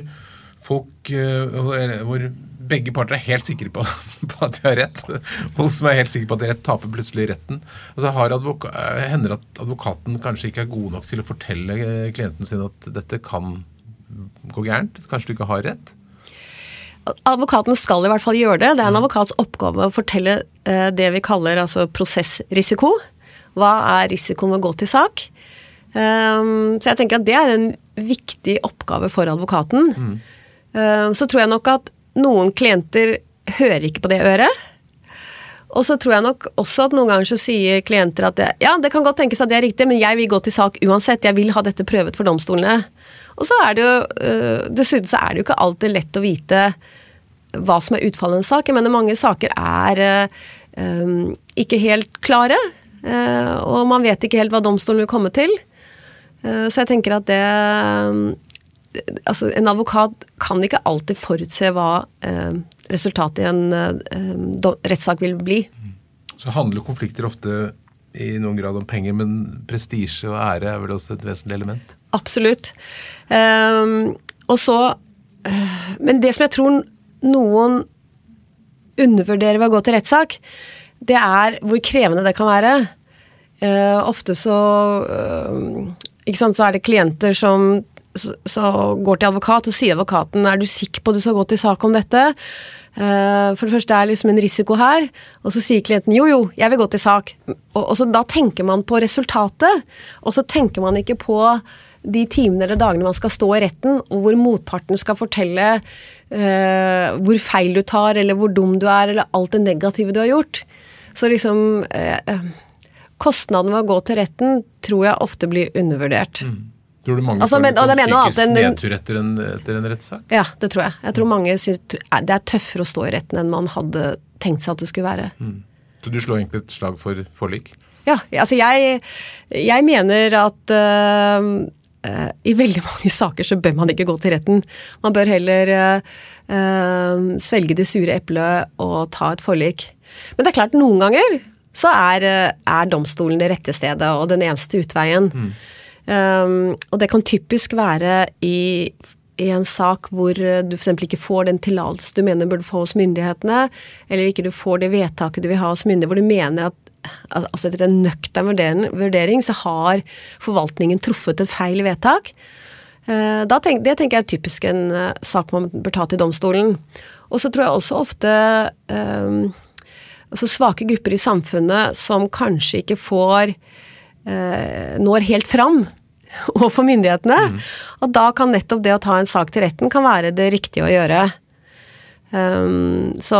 folk uh, hvor begge parter er helt sikre på, på, at de har rett. Folk som er helt sikre på at de har rett, taper plutselig retten. Altså har advoka, hender at advokaten kanskje ikke er god nok til å fortelle eh, klienten sin at dette kan gå gærent? Kanskje du ikke har rett? Advokaten skal i hvert fall gjøre det. Det er en mm. advokats oppgave å fortelle eh, det vi kaller altså prosessrisiko. Hva er risikoen ved å gå til sak? Um, så jeg tenker at det er en viktig oppgave for advokaten. Mm. Um, så tror jeg nok at noen klienter hører ikke på det øret. Og så tror jeg nok også at noen ganger så sier klienter at det, ja, det kan godt tenkes at det er riktig, men jeg vil gå til sak uansett. Jeg vil ha dette prøvet for domstolene. Og så er det jo uh, Dessuten så er det jo ikke alltid lett å vite hva som er utfallet av en sak. Jeg mener mange saker er uh, ikke helt klare. Og man vet ikke helt hva domstolen vil komme til. så jeg tenker at det Altså, en advokat kan ikke alltid forutse hva resultatet i en eh, rettssak vil bli. Så handler konflikter ofte i noen grad om penger, men prestisje og ære er vel også et vesentlig element? Absolutt. Um, og så uh, Men det som jeg tror noen undervurderer ved å gå til rettssak, det er hvor krevende det kan være. Uh, ofte så uh, ikke sant, så er det klienter som så går til advokat, og sier advokaten er du sikker på at du skal gå til sak om dette. Uh, for det første er det liksom en risiko her, og så sier klienten jo jo, jeg vil gå til sak. Og, og så Da tenker man på resultatet, og så tenker man ikke på de timene eller dagene man skal stå i retten, og hvor motparten skal fortelle uh, hvor feil du tar, eller hvor dum du er, eller alt det negative du har gjort. Så liksom uh, Kostnaden ved å gå til retten tror jeg ofte blir undervurdert. Mm. Tror du mange altså, får sånn psykisk nedtur etter en, etter en rettssak? Ja, det tror jeg. Jeg tror mange syns det er tøffere å stå i retten enn man hadde tenkt seg at det skulle være. Mm. Så du slår egentlig et slag for forlik? Ja, altså jeg, jeg mener at uh, i veldig mange saker så bør man ikke gå til retten. Man bør heller uh, svelge det sure eplet og ta et forlik. Men det er klart, noen ganger så er, er domstolen det rette stedet og den eneste utveien. Mm. Um, og det kan typisk være i, i en sak hvor du f.eks. ikke får den tillatelse du mener burde få hos myndighetene, eller ikke du får det vedtaket du vil ha hos myndighetene, hvor du mener at altså etter en nøktern vurdering, så har forvaltningen truffet et feil vedtak. Uh, tenk, det tenker jeg er typisk en uh, sak man bør ta til domstolen. Og så tror jeg også ofte um, altså svake grupper i samfunnet som kanskje ikke får eh, når helt fram overfor myndighetene. Mm. Og da kan nettopp det å ta en sak til retten kan være det riktige å gjøre. Um, så,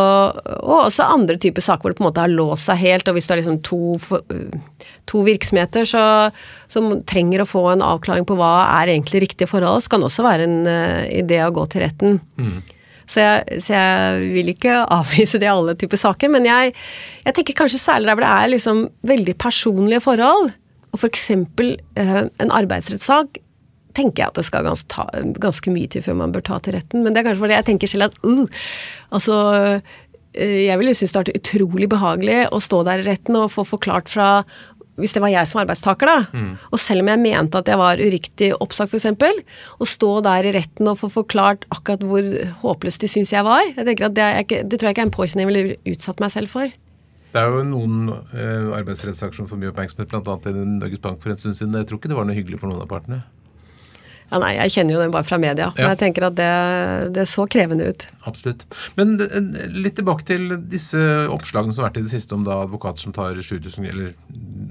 og også andre typer saker hvor det på en måte har låst seg helt, og hvis du har liksom to, to virksomheter så, som trenger å få en avklaring på hva er egentlig riktige forhold, så kan det også være en uh, idé å gå til retten. Mm. Så jeg, så jeg, vil ikke avvise det i alle typer saker, men jeg, jeg, tenker kanskje særlig der hvor det er liksom veldig personlige forhold. Og f.eks. Eh, en arbeidsrettssak tenker jeg at det skal ganske, ta, ganske mye til før man bør ta til retten. Men det er kanskje fordi jeg tenker selv at uh, altså eh, jeg ville synes det vært utrolig behagelig å stå der i retten og få forklart fra hvis det var jeg som arbeidstaker, da, mm. og selv om jeg mente at jeg var uriktig oppsagt, f.eks., å stå der i retten og få forklart akkurat hvor håpløs de syns jeg var, jeg tenker at det, ikke, det, tror jeg ikke er en påkjenning jeg ville utsatt meg selv for. Det er jo noen eh, arbeidsrettsaksjoner for mye oppmerksomhet, bl.a. i Norges Bank for en stund siden. Jeg tror ikke det var noe hyggelig for noen av partene. Ja, nei, Jeg kjenner jo den bare fra media, ja. men jeg tenker at det, det, så krevende ut. Absolutt. Men eh, litt tilbake til disse oppslagene som har vært i det siste om da advokater som tar 7000 eller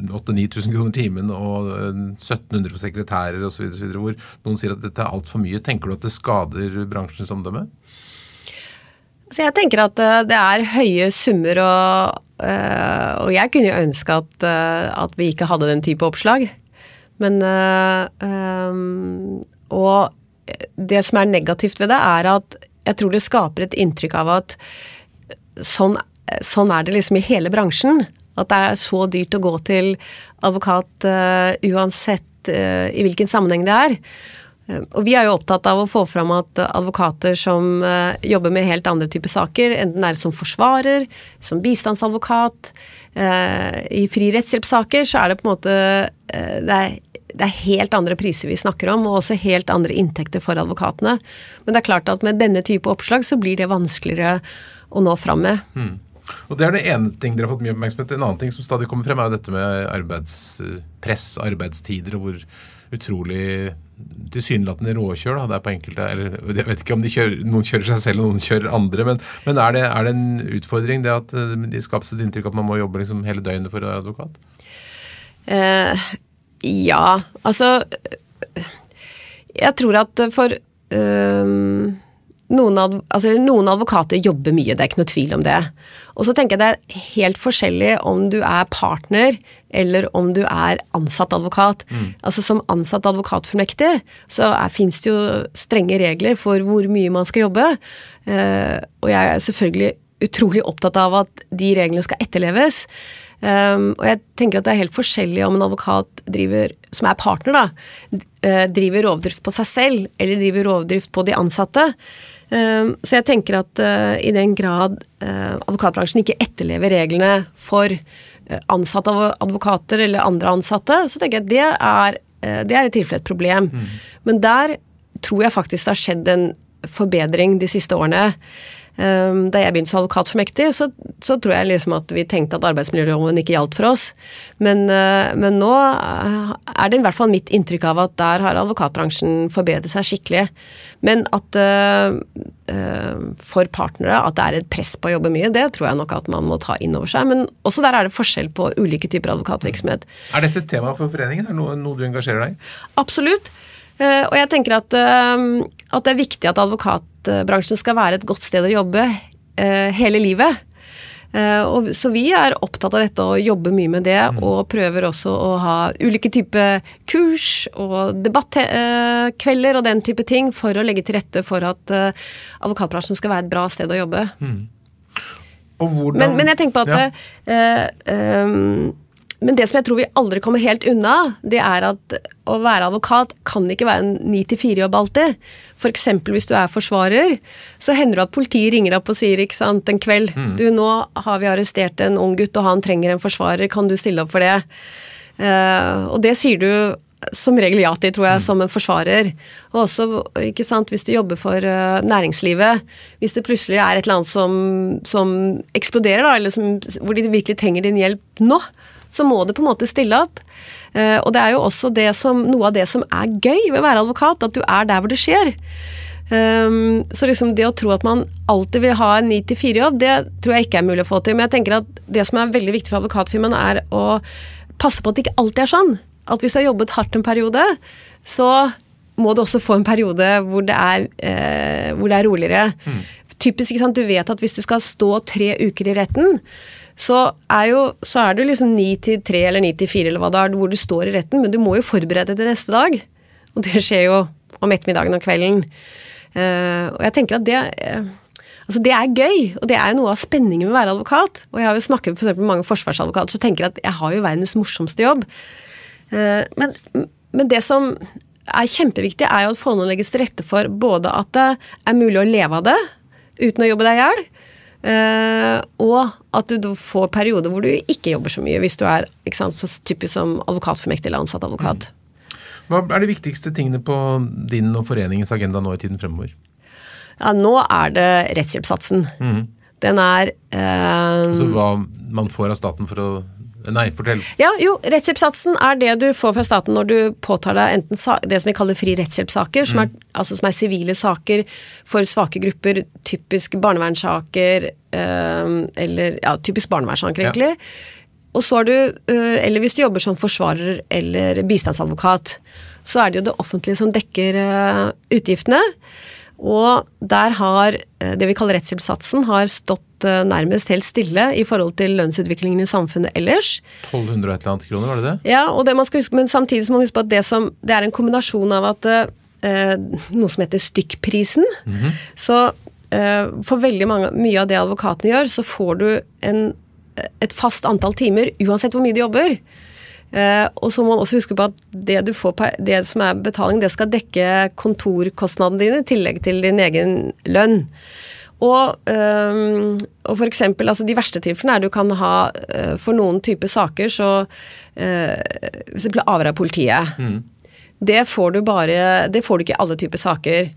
8000-9000 kroner timen og 1700 for sekretærer osv., hvor noen sier at dette er altfor mye. Tenker du at det skader bransjens omdømme? Så jeg tenker at eh, det er høye summer, og, eh, og jeg kunne jo ønske at, eh, at, vi ikke hadde den type oppslag. Men Og det som er negativt ved det, er at jeg tror det skaper et inntrykk av at sånn, sånn er det liksom i hele bransjen. At det er så dyrt å gå til advokat uansett i hvilken sammenheng det er. Eh, og Vi er jo opptatt av å få fram at advokater som eh, jobber med helt andre typer saker, enten det er som forsvarer, som bistandsadvokat, eh, i fri rettshjelpssaker, så er det på en måte det er, det er, helt andre priser vi snakker om, og også helt andre inntekter for advokatene. Men det er klart at med denne type oppslag så blir det vanskeligere å nå fram med. Mm. Og Det er det ene ting dere har fått mye oppmerksomhet En annen ting som stadig kommer frem, er jo dette med arbeidspress, arbeidstider, og hvor utrolig tilsynelatende råkjør. Da. Det er på enkelte, eller Jeg vet ikke om kjører, noen kjører seg selv og noen kjører andre, men, men er, det, er, det, en utfordring det at eh, de skapes et inntrykk at man må jobbe liksom hele døgnet for å være advokat? Eh, ja, altså Jeg tror at for øh, noen, adv altså, noen, advokater jobber mye, det er ikke noe tvil om det. Og så tenker jeg det er helt forskjellig om du er partner eller om du er ansatt advokat. Mm. Altså Som ansatt advokatfullmektig så fins det jo strenge regler for hvor mye man skal jobbe. Eh, og jeg er selvfølgelig utrolig opptatt av at de reglene skal etterleves. Um, og jeg tenker at det er helt forskjellig om en advokat driver, som er partner, da, uh, driver rovdrift på seg selv eller driver rovdrift på de ansatte. Um, så jeg tenker at uh, i den grad uh, advokatbransjen ikke etterlever reglene for ansatte advokater eller andre ansatte, så tenker jeg at det er, det er i tilfelle et problem. Mm. Men der tror jeg faktisk det har skjedd en forbedring de siste årene. Um, da jeg begynte som advokatformektig, så, så, tror jeg liksom at vi tenkte at arbeidsmiljøloven ikke gjaldt for oss. Men, uh, men, nå eh, er det i hvert fall mitt inntrykk av at der har advokatbransjen forbedret seg skikkelig. Men at uh, for partnere at det er et press på å jobbe mye, det tror jeg nok at man må ta inn over seg. Men også der er det forskjell på ulike typer advokatvirksomhet. Er dette et tema for foreningen? Er det noe, noe du engasjerer deg i? Absolutt. Og jeg tenker at, at det er viktig at advokatbransjen skal være et godt sted å jobbe eh, hele livet. Eh, og, så vi er opptatt av dette og jobber mye med det, mm. og prøver også å ha ulike typer kurs og debattkvelder og den type ting for å legge til rette for at eh, advokatbransjen skal være et bra sted å jobbe. Mm. Hvordan, men, men, jeg tenker på at ja. eh, um, men det som jeg tror vi aldri kommer helt unna, det er at å være advokat kan ikke være en ni til fire-jobb alltid. F.eks. hvis du er forsvarer, så hender det at politiet ringer deg opp og sier ikke sant, en kveld mm. du, nå har vi arrestert en ung gutt, og han trenger en forsvarer, kan du stille opp for det? Uh, og det sier du som regel ja til, tror jeg, mm. som en forsvarer. Og også, ikke sant, hvis du jobber for uh, næringslivet, hvis det plutselig er et eller annet som, som eksploderer, da, eller som, hvor de virkelig trenger din hjelp nå, så må du på en måte stille opp. Uh, og det er jo også det som, noe av det som er gøy ved å være advokat, at du er der hvor det skjer. Um, så liksom det å tro at man alltid vil ha en 9-4-jobb, det tror jeg ikke er mulig å få til. Men jeg tenker at det som er veldig viktig for advokatfirmaene, er å passe på at det ikke alltid er sånn. At hvis du har jobbet hardt en periode, så må du også få en periode hvor det er, eh, hvor det er roligere. Mm. Typisk, ikke sant, Du vet at hvis du skal stå tre uker i retten, så er, jo, så er du liksom ni til tre eller ni til fire eller hva det er, hvor du står i retten, men du må jo forberede deg til neste dag. Og det skjer jo om ettermiddagen og kvelden. Uh, og jeg tenker at det uh, Altså Det er gøy, og det er jo noe av spenningen med å være advokat. Og jeg har jo snakket for med mange forsvarsadvokater som tenker at jeg har jo verdens morsomste jobb. Uh, men, men, det som er kjempeviktig, er jo at forholdene legges til rette for både at det er mulig å leve av det uten å jobbe deg i hjel, og at du får perioder hvor du ikke jobber så mye, hvis du er sant, så typisk som advokatformektig eller ansatt advokat. Mm. Hva er de viktigste tingene på din og foreningens agenda nå i tiden fremover? Ja, Nå er det rettshjelpssatsen. Mm. Den er eh, Altså hva man får av staten for å Nei, fortell. Ja, jo, Rettshjelpssatsen er det du får fra staten når du påtar deg enten det som vi kaller fri rettshjelpssaker, som, mm. altså, som, er sivile saker for svake grupper, typisk barnevernssaker, øh, eller ja, typisk barnevernssaker, egentlig. Ja. Og så har du, øh, eller hvis du jobber som forsvarer eller bistandsadvokat, så er det jo det offentlige som dekker øh, utgiftene. Og der har øh, det vi kaller rettshjelpssatsen, har stått Eh, nærmest helt stille i forhold til lønnsutviklingen i samfunnet ellers. 1200 og et eller annet kroner, var det det? Ja, og det man skal huske, men samtidig må man huske på at det, som, det er en kombinasjon av at eh, noe som heter stykkprisen. Mm -hmm. Så eh, for veldig mange, mye av det advokatene gjør, så får du en, et fast antall timer uansett hvor mye du jobber. Eh, og så må man også huske på at det, du får, det som er betaling, det skal dekke kontorkostnadene dine i tillegg til din egen lønn. Og, øh, og for eksempel, altså de verste tilfellene er du kan ha øh, For noen typer saker så øh, For blir avhør av politiet. Mm. Det får du bare Det får du ikke i alle typer saker.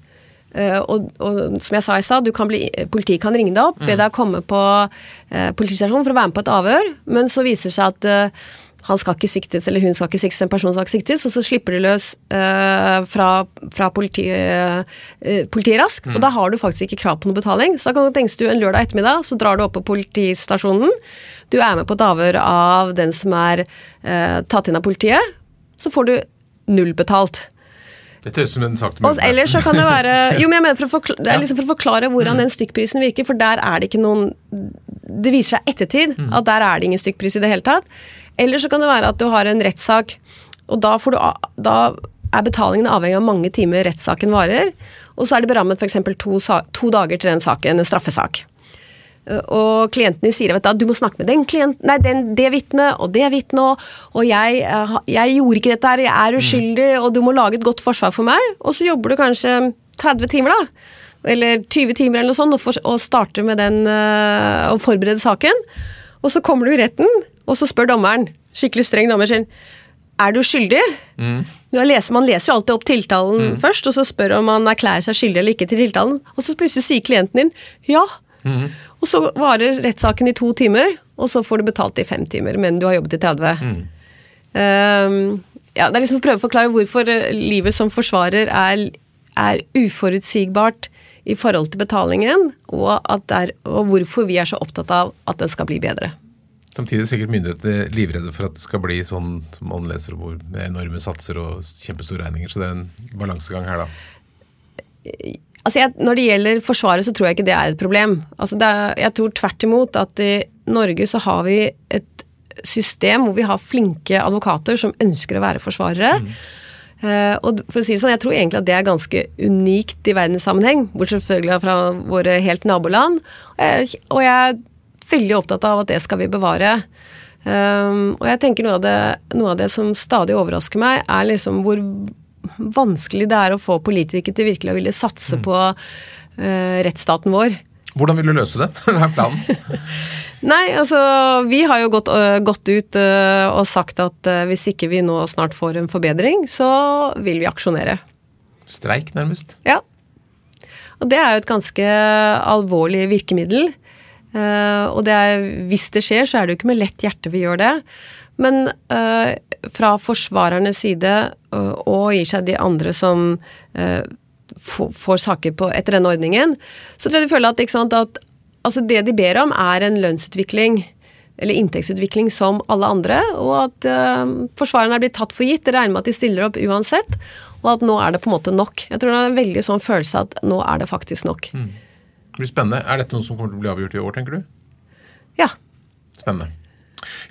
Uh, og, og, som jeg sa i stad, politiet kan ringe deg opp, be mm. deg komme på uh, politistasjonen for å være med på et avhør, men så viser det seg at uh, han skal ikke siktes, eller hun skal ikke siktes, en person skal ikke siktes, og så slipper de løs uh, fra, fra politi, uh, politiet raskt. Mm. Og da har du faktisk ikke krav på noe betaling. Så da kan du tenke du en lørdag ettermiddag, så drar du opp på politistasjonen. Du er med på et avhør av den som er uh, tatt inn av politiet. Så får du null betalt. Dette høres ut som en sak til ellers så kan det være Jo, men jeg mener for å forklare, det er liksom for å forklare hvordan mm. den stykkprisen virker, for der er det ikke noen Det viser seg ettertid mm. at der er det ingen stykkpris i det hele tatt. Eller så kan det være at du har en rettssak, og da, du, da er betalingen avhengig av mange timer rettssaken varer. Og så er det berammet f.eks. To, to dager til den saken, en straffesak. Og klienten din sier vet du, du må snakke med den klient, nei, den, det vitnet og det vitnet, og jeg, jeg, gjorde ikke dette her, jeg er uskyldig, og du må lage et godt forsvar for meg. Og så jobber du kanskje 30 timer, da. Eller 20 timer eller noe sånt, og, for, og starter med den uh, og forbereder saken. Og så kommer du i retten, og så spør dommeren, skikkelig streng dommer sin, er du skyldig? Mm. Leser, man leser jo alltid opp tiltalen mm. først, og så spør om man erklærer seg skyldig eller ikke til tiltalen. Og så plutselig sier klienten din ja. Mm. Og så varer rettssaken i to timer, og så får du betalt i fem timer, men du har jobbet i 30. Mm. Um, ja, det er liksom å prøve å forklare hvorfor eh, livet som forsvarer er, er uforutsigbart i forhold til betalingen, og, er, og hvorfor vi er så opptatt av at den skal bli bedre. Samtidig er sikkert myndighetene livredde for at det skal bli sånn som man leser om, med enorme satser og kjempestore regninger. Så det er en balansegang her, da. Altså jeg, når det gjelder Forsvaret, så tror jeg ikke det er et problem. Altså er, jeg tror tvert imot at i Norge så har vi et system hvor vi har flinke advokater som ønsker å være forsvarere. Mm. Uh, og for å si det sånn, Jeg tror egentlig at det er ganske unikt i verdenssammenheng, bortsett selvfølgelig fra våre helt naboland. Uh, og jeg er veldig opptatt av at det skal vi bevare. Um, og jeg tenker noe av, det, noe av, det, som stadig overrasker meg, er liksom hvor vanskelig det er å få politikere til virkelig å ville satse mm. på uh, rettsstaten vår. Hvordan vil du løse det? Hva er planen? Nei, altså vi har jo gått, uh, gått ut uh, og sagt at hvis ikke vi nå snart får en forbedring, så vil vi aksjonere. Streik, nærmest? Ja. Og det er jo et ganske alvorlig virkemiddel. Og det er, hvis det skjer, så er det jo ikke med lett hjerte vi gjør det. Men uh, fra forsvarernes side, uh, og gir seg de andre som får saker på, etter denne ordningen, så tror jeg de føler at, sant, at altså det de ber om, er en lønnsutvikling eller inntektsutvikling som alle andre, og at forsvarerne er blitt tatt for gitt. Det regner med at de stiller opp uansett, og at nå er det på en måte nok. Jeg tror det er en veldig sånn følelse at nå er det faktisk nok. Mm. Det blir spennende. Er dette noe som kommer til å bli avgjort i år, tenker du? Ja. Spennende.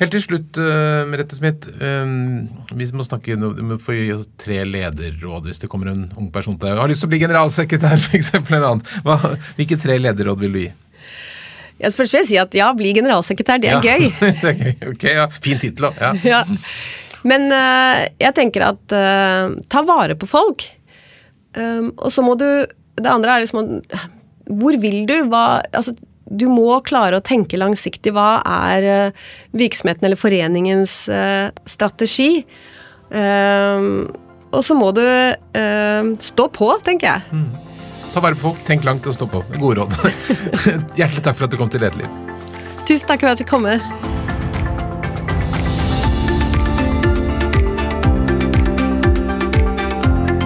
Helt til slutt, uh, Merete Smith. Um, vi må snakke vi må få gi oss tre lederråd hvis det kommer en ung person til deg har lyst til å bli generalsekretær, f.eks. Hva, hvilke tre lederråd vil du gi? Ja, først vil jeg si at ja, bli generalsekretær, det er ja, gøy. det er gøy. Ok, ja. Fin tittel òg. Ja. ja. Men uh, jeg tenker at uh, ta vare på folk. Um, og så må du Det andre er liksom hvor vil du? Hva, altså, du må klare å tenke langsiktig. Hva er uh, virksomheten eller foreningens uh, strategi? Uh, og så må du stå på, tenker jeg. Mm. Ta vare på folk, tenk langt og stå på. Gode råd. Hjertelig takk for at du kom til Lederliv. Tusen takk for at du kom. Med.